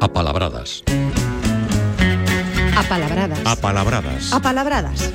Apalabradas. Apalabradas. Apalabradas. Apalabradas.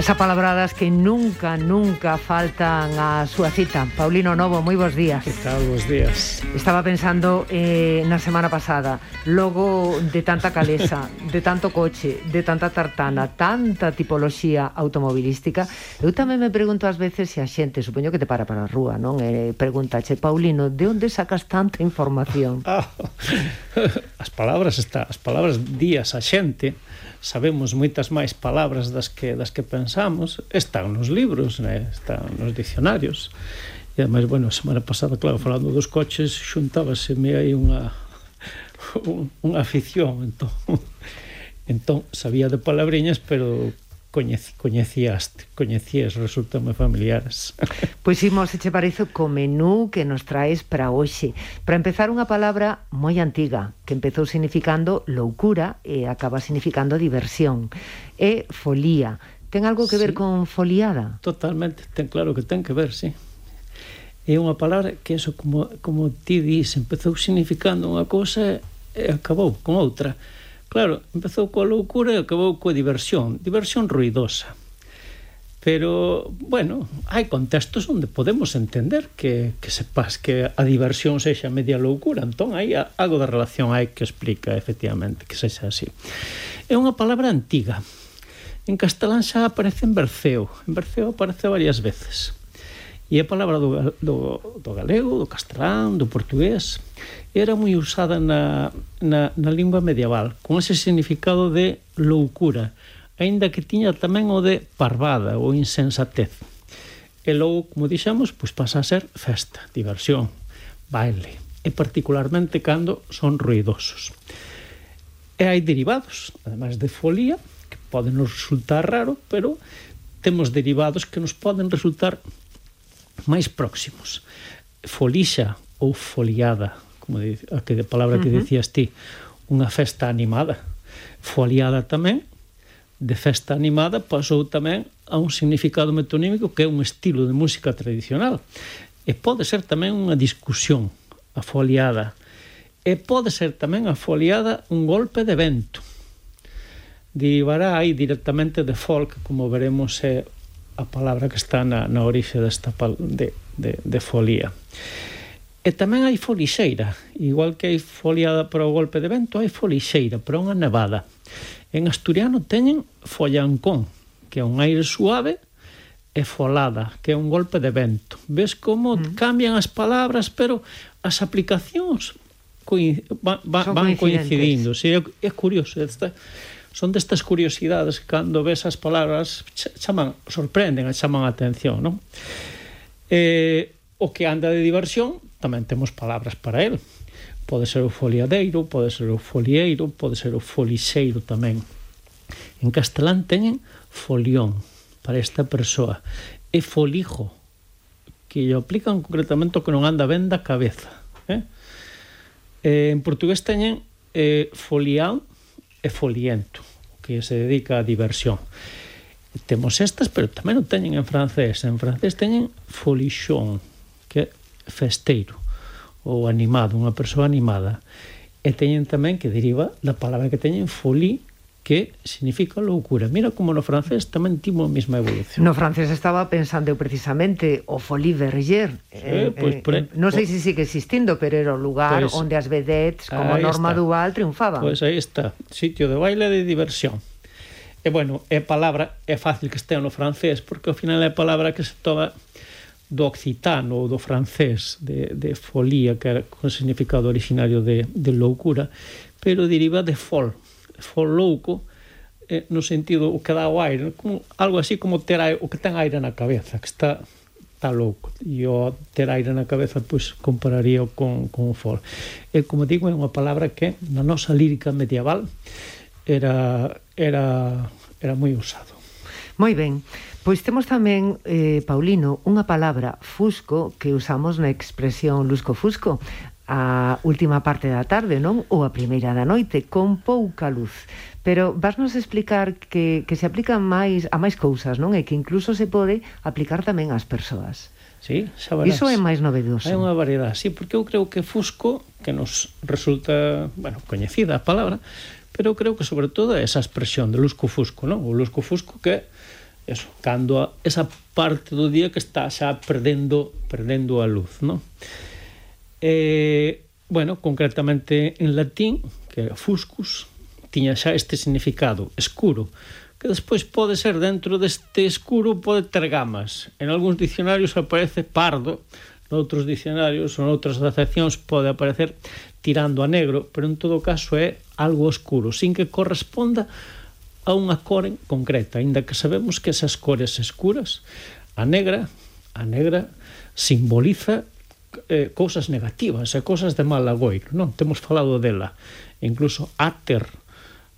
As apalabradas que nunca, nunca faltan a súa cita. Paulino Novo, moi bons días. Que tal, bons días. Estaba pensando eh, na semana pasada, logo de tanta calesa, de tanto coche, de tanta tartana, tanta tipoloxía automobilística, eu tamén me pregunto ás veces se a xente, supoño que te para para a rúa, non? Eh, pregúntache, Paulino, de onde sacas tanta información? Ah, as palabras está, as palabras días a xente, sabemos moitas máis palabras das que das que pensamos, están nos libros, né? están nos dicionarios. E ademais, bueno, a semana pasada, claro, falando dos coches, xuntábaseme aí unha unha afición, entón. Entón, sabía de palabriñas, pero coñeci, coñecíaste, coñecías, moi familiares. Pois imos, se parece, co menú que nos traes para hoxe. Para empezar, unha palabra moi antiga, que empezou significando loucura e acaba significando diversión. É folía. Ten algo que ver sí, con foliada? Totalmente, ten claro que ten que ver, sí. É unha palabra que eso, como, como ti dis, empezou significando unha cosa e acabou con outra. Claro, empezou coa loucura e acabou coa diversión, diversión ruidosa. Pero, bueno, hai contextos onde podemos entender que, que sepas que a diversión sexa media loucura. Entón, hai algo de relación hai que explica, efectivamente, que sexa así. É unha palabra antiga. En castelán xa aparece en Berceo. En Berceo aparece varias veces. E a palabra do, do, do galego, do castelán, do portugués, era moi usada na, na, na lingua medieval, con ese significado de loucura, aínda que tiña tamén o de parvada ou insensatez. E logo, como dixemos, pois pasa a ser festa, diversión, baile, e particularmente cando son ruidosos. E hai derivados, ademais de folía, que poden nos resultar raro, pero temos derivados que nos poden resultar máis próximos. Folixa ou foliada, como a que de palabra que dicías ti, unha festa animada. Foliada tamén, de festa animada, pasou tamén a un significado metonímico que é un estilo de música tradicional. E pode ser tamén unha discusión, a foliada. E pode ser tamén a foliada un golpe de vento. Derivará aí directamente de folk, como veremos, é a palabra que está na, na orixe desta pal, de, de, de folía. E tamén hai folixeira, igual que hai foliada para o golpe de vento, hai folixeira para unha nevada. En asturiano teñen follancón, que é un aire suave, e folada, que é un golpe de vento. Ves como mm. cambian as palabras, pero as aplicacións coi, va, va, van coincidindo. Sí, é, é curioso. Esta, son destas curiosidades que cando ves as palabras chaman, sorprenden, chaman a atención, non? Eh, o que anda de diversión tamén temos palabras para el. Pode ser o foliadeiro, pode ser o folieiro, pode ser o folixeiro tamén. En castelán teñen folión para esta persoa. E folijo, que lle aplican concretamente o que non anda ben da cabeza. Eh? Eh, en portugués teñen eh, folián foliento, que se dedica a diversión. Temos estas, pero tamén o teñen en francés. En francés teñen folichon, que é festeiro, ou animado, unha persoa animada. E teñen tamén, que deriva da palabra que teñen, folie, que significa loucura. Mira como no francés tamén timo a mesma evolución. No francés estaba pensando precisamente o Folie Verger. Sí, eh, pues, eh, eh, non sei se si sigue existindo, pero era o lugar pues, onde as vedettes como Norma está. Duval triunfaban. Pois pues aí está, sitio de baile de diversión. E bueno, é palabra, é fácil que estea no francés, porque ao final é palabra que se toma do occitano ou do francés de, de folía, que era con significado originario de, de loucura, pero deriva de fol, for louco eh, no sentido o que dá o aire, como, algo así como ter aire, o que ten aire na cabeza, que está está louco. E o ter aire na cabeza, pois, compararía con, con o for. E, como digo, é unha palabra que na nosa lírica medieval era, era, era moi usado. Moi ben. Pois temos tamén, eh, Paulino, unha palabra, fusco, que usamos na expresión lusco-fusco a última parte da tarde, non? Ou a primeira da noite, con pouca luz. Pero vasnos explicar que, que se aplican máis a máis cousas, non? E que incluso se pode aplicar tamén ás persoas. Sí, xa verás. Iso é máis novedoso. É unha variedade, sí, porque eu creo que fusco, que nos resulta, bueno, coñecida a palabra, pero creo que sobre todo é esa expresión de lusco-fusco, non? O lusco-fusco que eso, cando a, esa parte do día que está xa perdendo perdendo a luz, non? eh, bueno, concretamente en latín, que era fuscus, tiña xa este significado, escuro, que despois pode ser dentro deste escuro pode ter gamas. En algúns dicionarios aparece pardo, noutros dicionarios ou noutras acepcións pode aparecer tirando a negro, pero en todo caso é algo oscuro, sin que corresponda a unha cor en concreta, aínda que sabemos que esas cores escuras, a negra, a negra simboliza eh, cousas negativas e cousas de mal agoiro, non? Temos falado dela, incluso ater,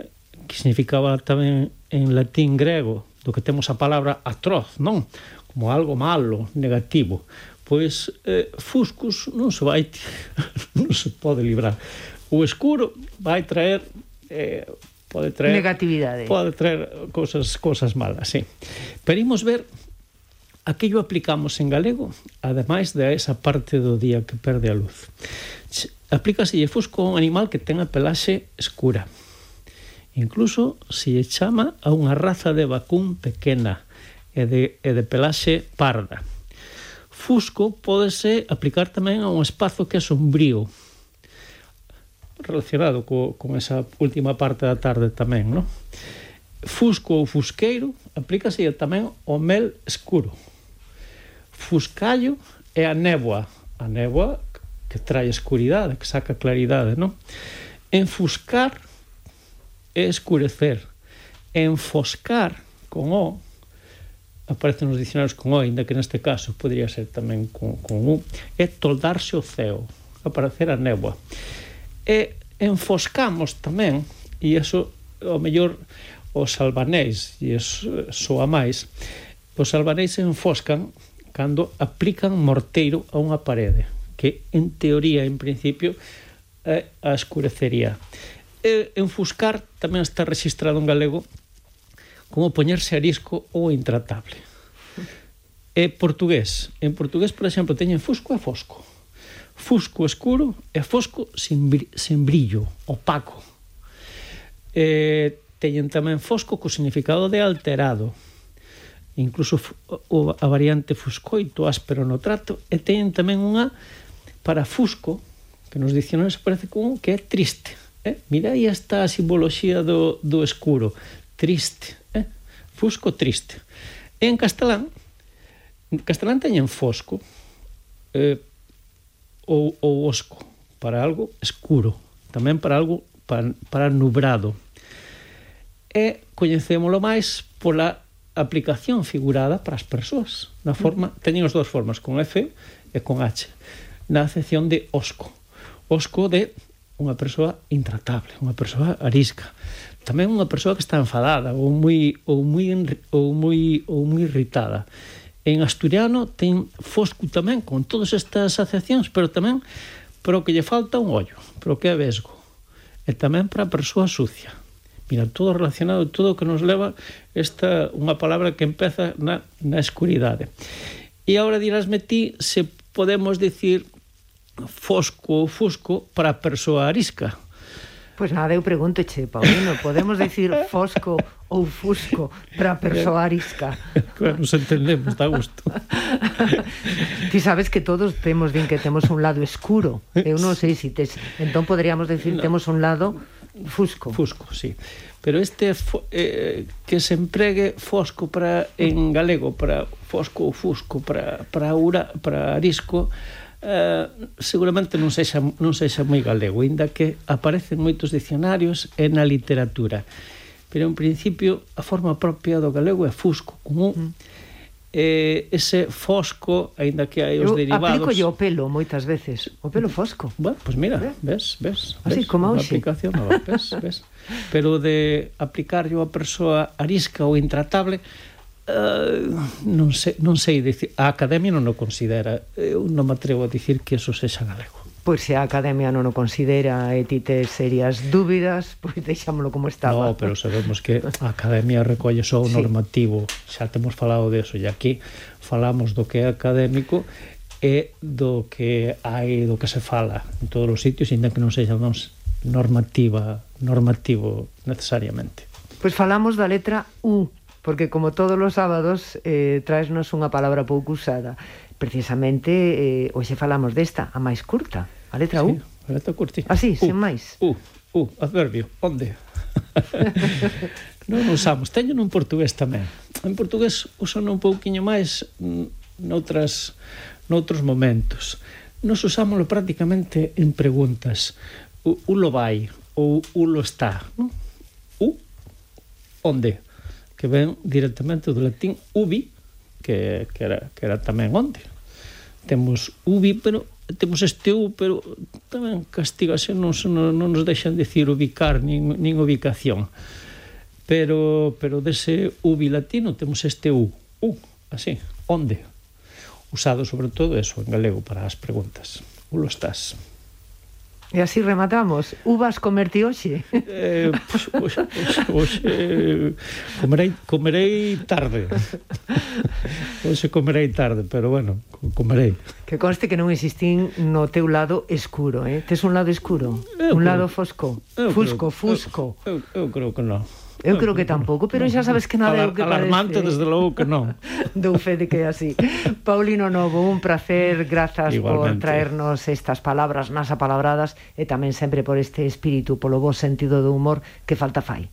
eh, que significaba tamén en latín grego, do que temos a palabra atroz, non? Como algo malo, negativo. Pois eh, Fuscus non se vai non se pode librar. O escuro vai traer eh, pode traer negatividade. Pode traer cousas cousas malas, sí. Pero imos ver aquello aplicamos en galego, ademais de esa parte do día que perde a luz. Aplícase lle fusco a un animal que ten a pelaxe escura. Incluso se lle chama a unha raza de vacún pequena e de, e de pelaxe parda. Fusco pódese aplicar tamén a un espazo que é sombrío, relacionado co, con esa última parte da tarde tamén, non? Fusco ou fusqueiro aplícase tamén o mel escuro, fuscallo é a néboa. A néboa que trae escuridade, que saca claridade, non? Enfuscar é escurecer. Enfoscar con O aparece nos dicionarios con O, ainda que neste caso podría ser tamén con, con U, é toldarse o ceo, aparecer a néboa. E enfoscamos tamén, e iso, o mellor, os albanéis, e iso soa máis, os albanéis enfoscan cando aplican morteiro a unha parede, que en teoría, en principio, é a escurecería. E enfuscar tamén está registrado en galego como poñerse arisco ou intratable. É portugués. En portugués, por exemplo, teñen fusco e fosco. Fusco escuro e fosco sin, sin brillo, opaco. Eh, teñen tamén fosco co significado de alterado incluso o, a variante fuscoito, áspero no trato, e teñen tamén unha para fusco, que nos dicionarios aparece como que é triste. Eh? Mira aí esta simboloxía do, do escuro, triste. Eh? Fusco triste. E en castelán, en castelán teñen fosco eh, ou, ou osco, para algo escuro, tamén para algo para, para nubrado. E coñecémolo máis pola aplicación figurada para as persoas. Na mm. forma, teñen as dúas formas, con F e con H. Na acepción de osco. Osco de unha persoa intratable, unha persoa arisca. Tamén unha persoa que está enfadada ou moi ou moi ou moi ou moi irritada. En asturiano ten fosco tamén con todas estas acepcións, pero tamén pero que lle falta un ollo, pero que é vesgo. E tamén para a persoa sucia Mira, todo relacionado, todo que nos leva esta unha palabra que empeza na, na escuridade. E agora dirásme ti se podemos dicir fosco ou fusco para a persoa arisca. Pois nada, eu pregunto che, Paulino, podemos decir fosco ou fusco para a persoa arisca? Claro, nos entendemos, dá gusto. Ti sabes que todos temos, din que temos un lado escuro. Eu non sei se si tes... Entón poderíamos decir no. temos un lado Fusco. Fusco, sí. Pero este eh, que se empregue fosco para en galego para fosco ou fusco para para ura, para arisco eh, seguramente non sexa non sexa moi galego, ainda que aparecen moitos dicionarios e na literatura. Pero en principio a forma propia do galego é fusco, con u. Mm eh, ese fosco, aínda que hai os Eu derivados. Aplico o pelo moitas veces, o pelo fosco. Bueno, pois pues mira, ves, ves. Así ves, como hoxe. aplicación, nova, ves, ves. Pero de aplicar a persoa arisca ou intratable, Uh, non sei, non sei dicir, a Academia non o considera eu non me atrevo a dicir que eso sexa galego Pois se a Academia non o considera e ti te serias dúbidas, pois deixámoslo como estaba. No, pero sabemos que a Academia recolle só o sí. normativo, xa temos falado de eso, e aquí falamos do que é académico e do que hai, do que se fala en todos os sitios, ainda que non sexa normativa, normativo necesariamente. Pois falamos da letra U porque como todos os sábados eh, traesnos unha palabra pouco usada. Precisamente, eh, hoxe falamos desta, a máis curta, a letra sí, U. a letra curta. Así, ah, sen máis. U, U, adverbio, onde? non usamos, teño nun portugués tamén. En portugués usan un pouquiño máis mm, noutras, noutros momentos. Nos usámoslo prácticamente en preguntas. U, ulo vai ou lo está, non? U. Onde? que ven directamente do latín ubi, que, que, era, que era tamén onde. Temos ubi, pero temos este u, pero tamén castigaxe non, non, non nos deixan dicir ubicar nin, nin ubicación. Pero, pero dese ubi latino temos este u, u, así, onde, usado sobre todo eso en galego para as preguntas. Ulo estás. E así rematamos. Uvas comerti hoxe? Eh, pues, hoxe, hoxe, hoxe comerei, comerei tarde. Hoxe comerei tarde, pero bueno, comerei. Que conste que non existín no teu lado escuro, eh? Tes un lado escuro? Eu un creo, lado fosco? Fusco, creo, fusco? Eu, eu creo que non. Eu creo que tampouco, pero xa sabes que nada é o que Alarmante, parece. desde logo que non. Dou fe de que é así. Paulino Novo, un placer, grazas Igualmente. por traernos estas palabras nas apalabradas e tamén sempre por este espírito, polo vos sentido do humor que falta fai.